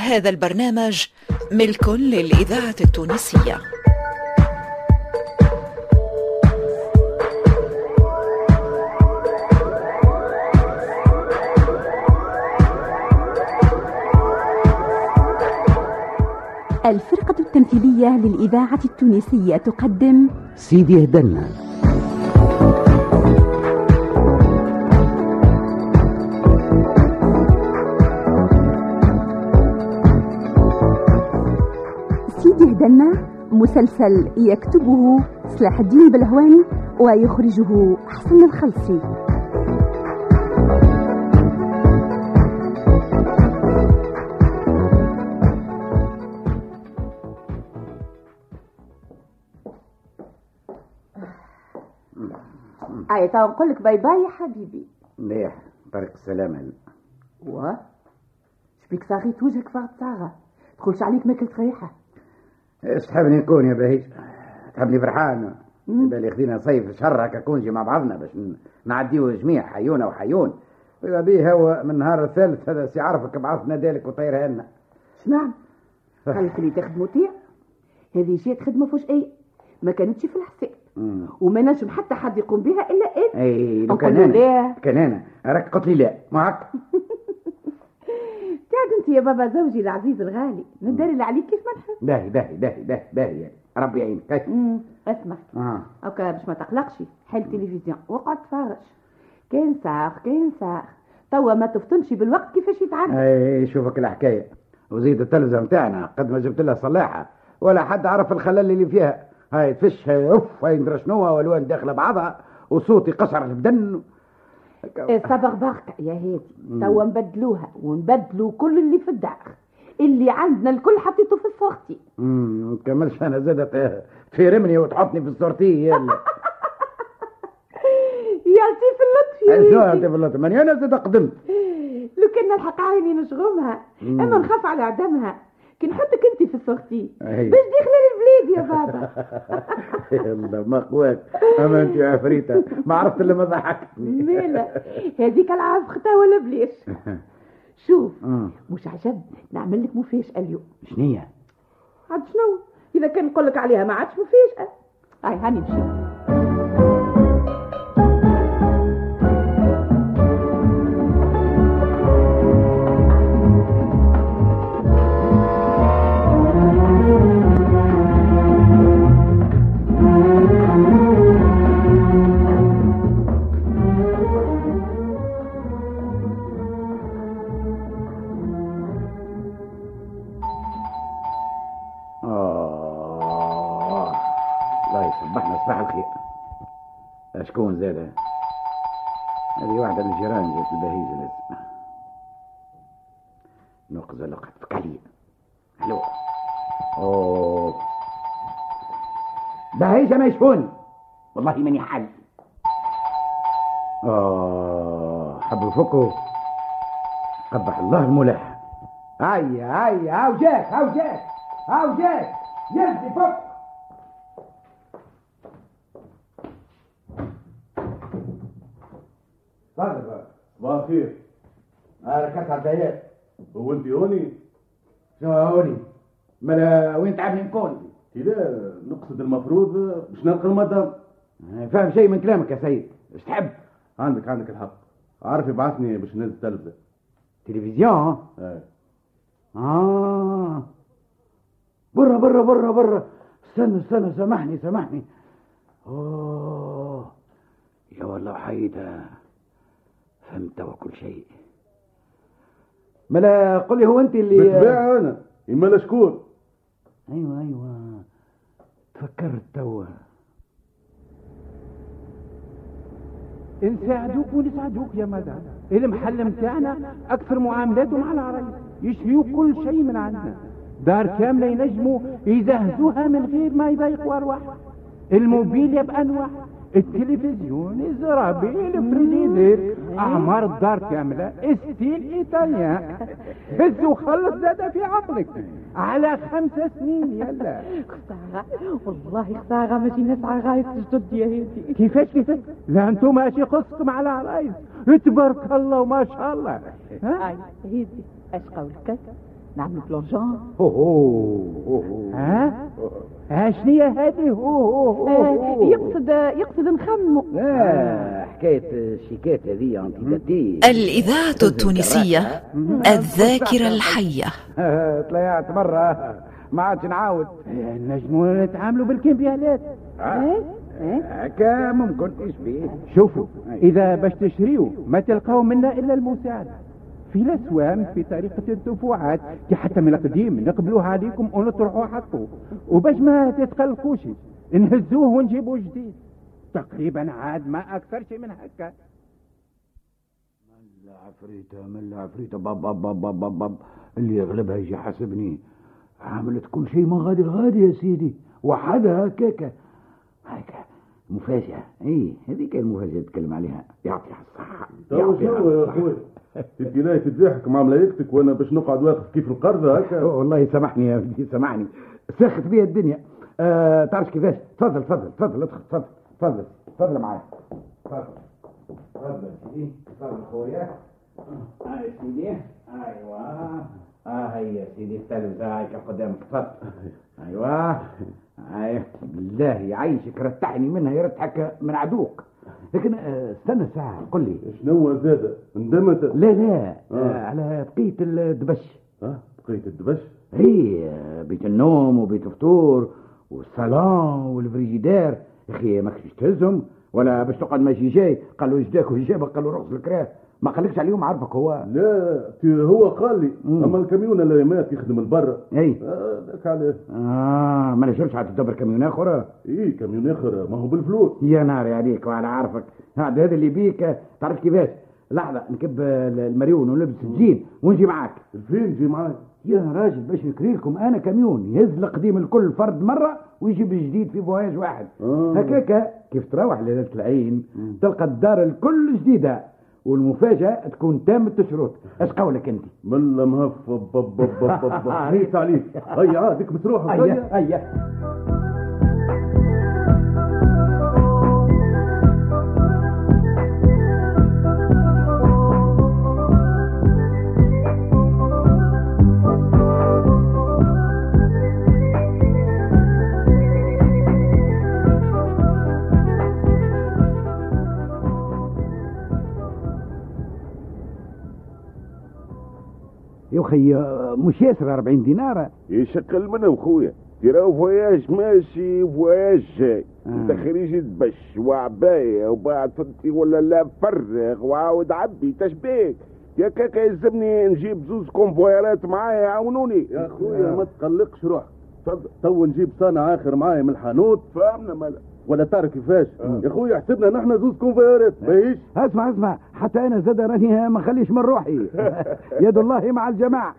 هذا البرنامج ملك للإذاعة التونسية. الفرقة التمثيلية للإذاعة التونسية تقدم سيدي هدنا. هدنا مسلسل يكتبه صلاح الدين بلهواني ويخرجه حسن الخلصي اي تو نقول لك bye bye يا حبيبي. مليح طريق السلامة و شبيك صاغيت وجهك فاغ صاغه تقولش عليك ماكلت ريحة. إيش تحبني نكون يا بهيج؟ تحبني فرحان؟ بالي خدينا صيف شهر هكا كونجي مع بعضنا باش نعديو جميع حيونا وحيون. وإذا بيه هو من النهار الثالث هذا سي عرفك بعثنا دالك وطيرها لنا. شنعم قالك اللي تخدموا تيع هذه جات خدمه فوش أي؟ ما كانتش في الحساب. وما نجم حتى حد يقوم بها إلا أنا أي لو كان أنا لا. كان أنا راك قلت لي لا. معك أنت يا بابا زوجي العزيز الغالي. ندار اللي عليك كيف ما نحب. باهي باهي باهي باهي باهي يعني. ربي يعينك. اسمع آه. هكا باش ما تقلقش. حل تلفزيون. واقعد تفرج. كاين ساخ كاين ساخ توا ما تفطنش بالوقت كيفاش يتعدى أي شوفك الحكاية. وزيد التلفزه نتاعنا قد ما جبت لها صلاحة. ولا حد عرف الخلل اللي فيها. هاي تفش هاي أوف هاي ندرى شنو والوان داخلة بعضها وصوتي قشعر البدن صبغ بركة يا هادي توا نبدلوها ونبدلوا كل اللي في الدار. اللي عندنا الكل حطيته في الصوختي امم كملش أنا زادت في رمني وتحطني في السورتي يلا. يا لطيف اللطف يا. انت بالله ماني أنا زاد قدمت. لو كان نلحق عيني نشغمها. أما نخاف على عدمها. كي نحطك انت في الصوختي أي. باش داخله للبلاد يا بابا. يلا ما قواك. أما أنت يا عفريتة ما عرفت الا ما ضحكتني. مالا هذيك العاب خطا ولا بلاش. شوف أمم. مش عجب نعمل لك مفاجأة اليوم. شنية؟ عاد شنو؟ إذا كان نقول لك عليها ما عادش مفاجأة. هاي هاني مشي شكون زاد هذه واحدة من الجيران جات البهيجة. لازم نقزة لقت بك عليا ألو أوه. بهيجة ما يشفوني والله ماني حل آه حب يفكوا قبح الله الملاح هيا هيا. هاو جاك هاو جاك هاو جاك يزي فك بقى صباح الخير أنا ركبت على هو انت هوني؟ شنو هوني مالا وين تعبني نكون لا نقصد المفروض باش نلقى المدام فاهم شيء من كلامك يا سيد إيش تحب عندك عندك الحق. عارف يبعثني باش ننزل التلفزة تلفزيون إيه آه. برا برا برا برا استنى استنى سامحني سامحني اوه. يا والله وحيدة فهمت وكل شيء. ملا قل لي هو أنت اللي بالطبيعة أنا اما لا شكون أيوه أيوه. تفكرت توا نساعدوك ونساعدوك يا مدام المحل متاعنا أكثر معاملاته مع العرايس يشريوا كل شيء من عندنا. دار كاملة ينجموا يزهزوها من غير ما يضايقوا ارواحهم الموبيليا بانواع التلفزيون الزرابي الفريزير أعمار الدار كاملة style italien هز وخلص زاد في عقلك على خمسة سنين يلا. خسارة والله خسارة ما جينا عرايس جدد يا هادي كيفاش كيفاش؟ لا أنتم ماشي خصكم على عرايس تبارك الله وما شاء الله. ها؟ هاي هادي أش قولك؟ نعملوا بلونجون. هو هو هو ها ها شنية هذه هو هو هو. آه، يقصد يقصد نخمو. لا حكاية الشيكات هذه انتيداتي الإذاعة التونسية الذاكرة الحية. طلعت مرة ما عادش نعاود. نجموا نتعاملوا بالكمبيالات. آه. هكا ممكن إيش بيه؟ شوفوا إذا باش تشريوا ما تلقاو منا إلا المساعدة. في الأسوام في طريقة الدفوعات كي حتى من القديم نقبلوها عليكم ونطرحوا حقه وباش ما تتقلقوش نهزوه ونجيبوه جديد. تقريبا عاد ما أكثر شيء من هكا. ملا عفريتة ملا عفريتة باب باب باب باب باب, باب. اللي يغلبها يجي حاسبني عملت كل شيء من غادي غادي يا سيدي. وحدها هكاكا. هكا. مفاجأة. اي هذيك المفاجأة تتكلم عليها. يعطيها الصحة. يعطيها الصحة. لا تضحك مع ملايكتك وأنا باش نقعد واقف كيف القرضة هكا. والله سامحني يا ولدي سامحني. ساخت بيا الدنيا. آه تعرف كيفاش؟ تفضل تفضل تفضل ادخل تفضل تفضل تفضل معايا. تفضل تفضل سيدي تفضل خويا هاي سيدي أيوه. آه هي يا سيدي التلفزة هاي قدامك تفضل. أيوه. هاي بالله يعيشك رتحني منها يرتحك من عدوك. لكن آه، استنى ساعة قل لي. شنو زاد اندمت. لا لا آه. آه. على بقية الدبش. ها؟ بقيت الدبش؟ هي بيت النوم وبيت الفطور والصالون والفريجيدير يا أخي ماكش تهزهم ولا باش تقعد ماشي جاي قال له اجداك وجابك قال له رقص الكراه. ما قالكش عليهم عرفك هو. لا هو قال لي. أما الكاميون اللي مات يخدم البر إي. آه، ذاك عليه. آه ما نجمش عاد تدبر كميون آخر؟ إيه كاميون آخر. ما هو بالفلوس. يا ناري عليك وعلى عارفك. هذا هذا اللي بيك تعرف كيفاش؟ لحظة نكب المريون ونلبس الجين ونجي معاك. فين جي معاي يا راجل باش نكري لكم أنا كميون يهز القديم الكل فرد مرة ويجيب الجديد في فواياج واحد. آه. هكاكا كيف تروح ليلة العين تلقى الدار الكل جديدة. والمفاجأة تكون تامة الشروط اش قولك انت ملا مهف بب بب بب بب هيت عليك هيا. عادك بتروح. هيا. هيا. أخي مش ياسر 40 دينار يشكل منه خويا. تراو فواياج ماشي فواياج جاي. آه. أنت خريج تبش وعباية وبعد فهمتي ولا لا فرغ وعاود عبي تشبيك. يا كاكا يلزمني نجيب زوز كونفويرات معايا يعاونوني يا خويا ما تقلقش روحك. تفضل تو نجيب صانع آخر معايا من الحانوت. فهمنا مالا ولا تعرف كيفاش؟ آه. يا خويا حسبنا نحن زوز كونفويرات باهيش اسمع اسمع. حتى أنا زاد راني ما خليش من روحي. يد الله مع الجماعة.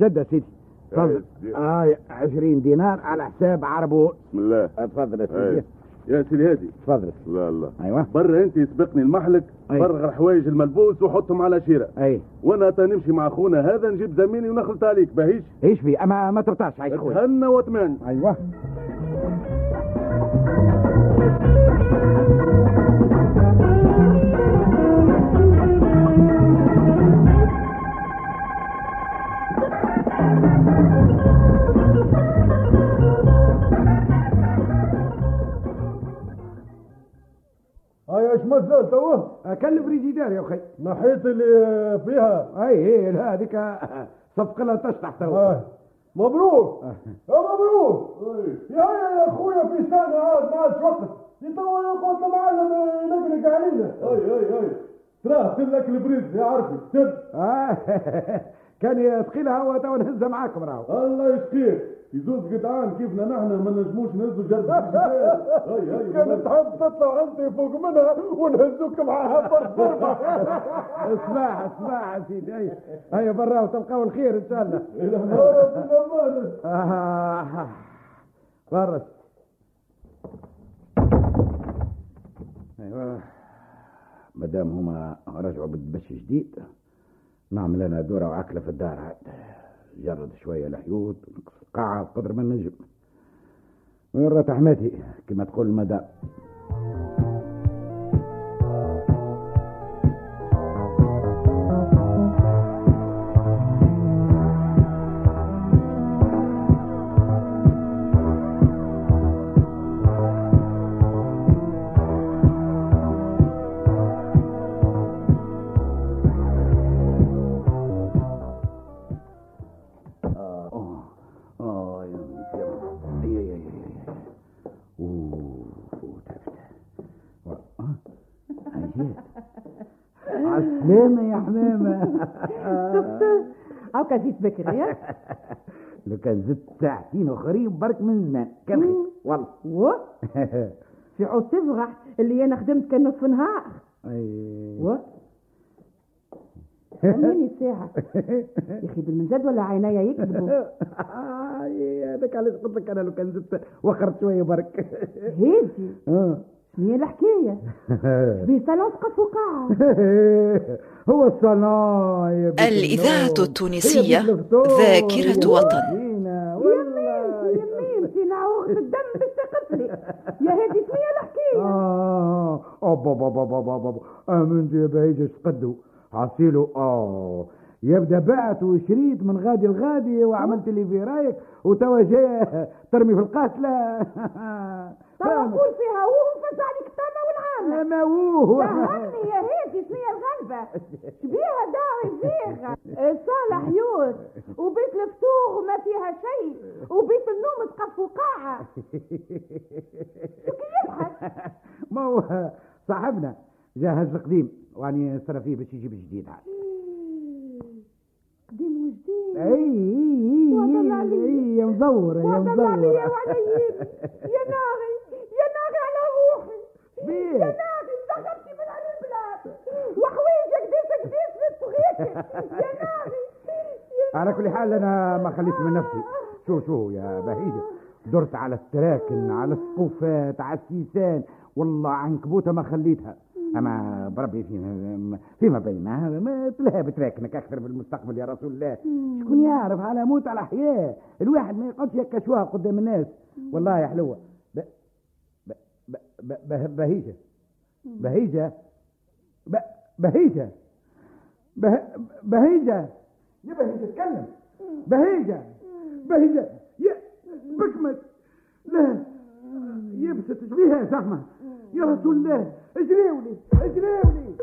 شد يا سيدي. تفضل آه 20 دينار على حساب عربو. بسم الله. تفضل يا. سيدي. يا سيدي هادي. تفضل. لا لا. أيوه. برا أنت يسبقني المحلك أي. فرغ الحوايج الملبوس وحطهم على شيرة. أي. وأنا تنمشي مع أخونا هذا نجيب زميلي ونخلط عليك باهيش إيش في؟ أما ما ترتاحش عايش خويا. تهنى وتمان أيوه. هاي إيش ما زال توه؟ كلف فريجيدير يا أخي. نحيت اللي فيها. اي اي لا هذيك صفق لها تشطح تو هاي. مبروك. يا مبروك. يا يا أخويا في سنة عاد ما عادش وقت. يطول يقعد المعلم ينقلق علينا اي اي اي تراه لك البريد يا عرفي سر آه، كان ثقيلها هو تو نهزها معاكم راهو. الله يشكيك يزوز جدعان كيفنا نحن؟ ما نجموش نهزوا هاي كانت تحب تطلع انت فوق منها ونهزوك معاها بالضربه اسمع اسمع سيدي. اي هيا برا وتلقاو الخير إن شاء الله. آه، برا. أيوه. مادام هما رجعوا بالدبش جديد. نعمل أنا دورة وعكله في الدار عاد. جرد شوية الحيوط القاعه قدر ما نجم. وين حماتي كما تقول المدام أو كزيت بكري يا لو كان زدت ساعتين اخرين برك من زمان كان خير. والله. و؟ في عود تفرح اللي أنا خدمت كان نصف نهار. أي. و؟ خليني الساعة. يا أخي بالمنزاد ولا عينيا يكذبوا؟ هذاك علاش قلت لك أنا لو كان زدت وخرت شوية برك. هيدي آه. هي الحكاية. بصالون سقف وقاعة هو بنت الإذاعة. التونسية. ذاكرة وطن. الدم يا هادي شنو هي الحكاية. آه اوبا بابا بابا بابا امنت يا اش قدو عصيلو آه. يبدأ بعت وشريت من غادي لغادي وعملت اللي في رايك وتوا جاي ترمي في القاتلة. طب نقول فيها وهو فز عليك التامة والعامة. ما هو. فهمني يا هادي شنو الغلبة؟ شبيها داعي فيها صالح يوت وبيت الفطور وما فيها شيء. وبيت النوم سقف وقاعة. ما هو صاحبنا جهز القديم. واني نصرف فيه باش يجيب الجديد هذا. قديم وجديد. أي أي أي. يا مزور يا مزور. يا ناري يا ناري من على البلاد في الصغير كل حال أنا ما خليت من نفسي. شو شو يا بهيجة درت على التراكن على الصفوفات على السيسان. والله عنكبوتة ما خليتها. أما بربي فيما فيما بيننا ما تلهى بتراكنك أكثر بالمستقبل يا رسول الله. شكون يعرف على موت على حياة الواحد ما يقعدش هكا شوها قدام الناس. والله يا. ب... بهيجة. بهيجة. بهيجة. به... بهيجة. يا بهيجة اتكلم بهيجة. بهيجة. يا بكمت لا. يبست اجريها يا زحمة يا رسول الله. اجريولي اجريولي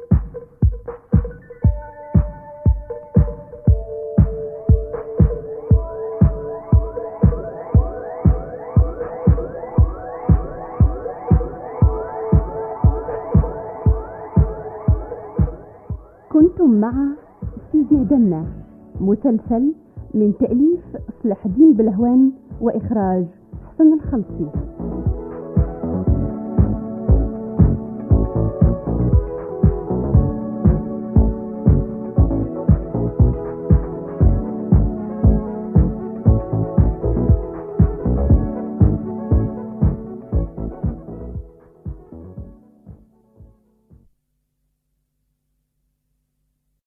كنتم مع سيدي هدنا مسلسل من تأليف صلاح الدين بلهوان وإخراج حسن الخلصي.